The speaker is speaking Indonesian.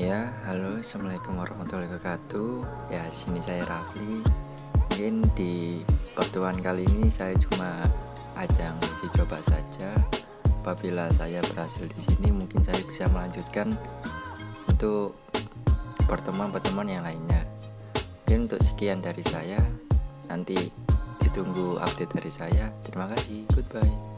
Ya, halo, assalamualaikum warahmatullahi wabarakatuh. Ya, sini saya Rafli. Mungkin di pertemuan kali ini saya cuma ajang uji coba saja. Apabila saya berhasil di sini, mungkin saya bisa melanjutkan untuk pertemuan-pertemuan yang lainnya. Mungkin untuk sekian dari saya. Nanti ditunggu update dari saya. Terima kasih. Goodbye.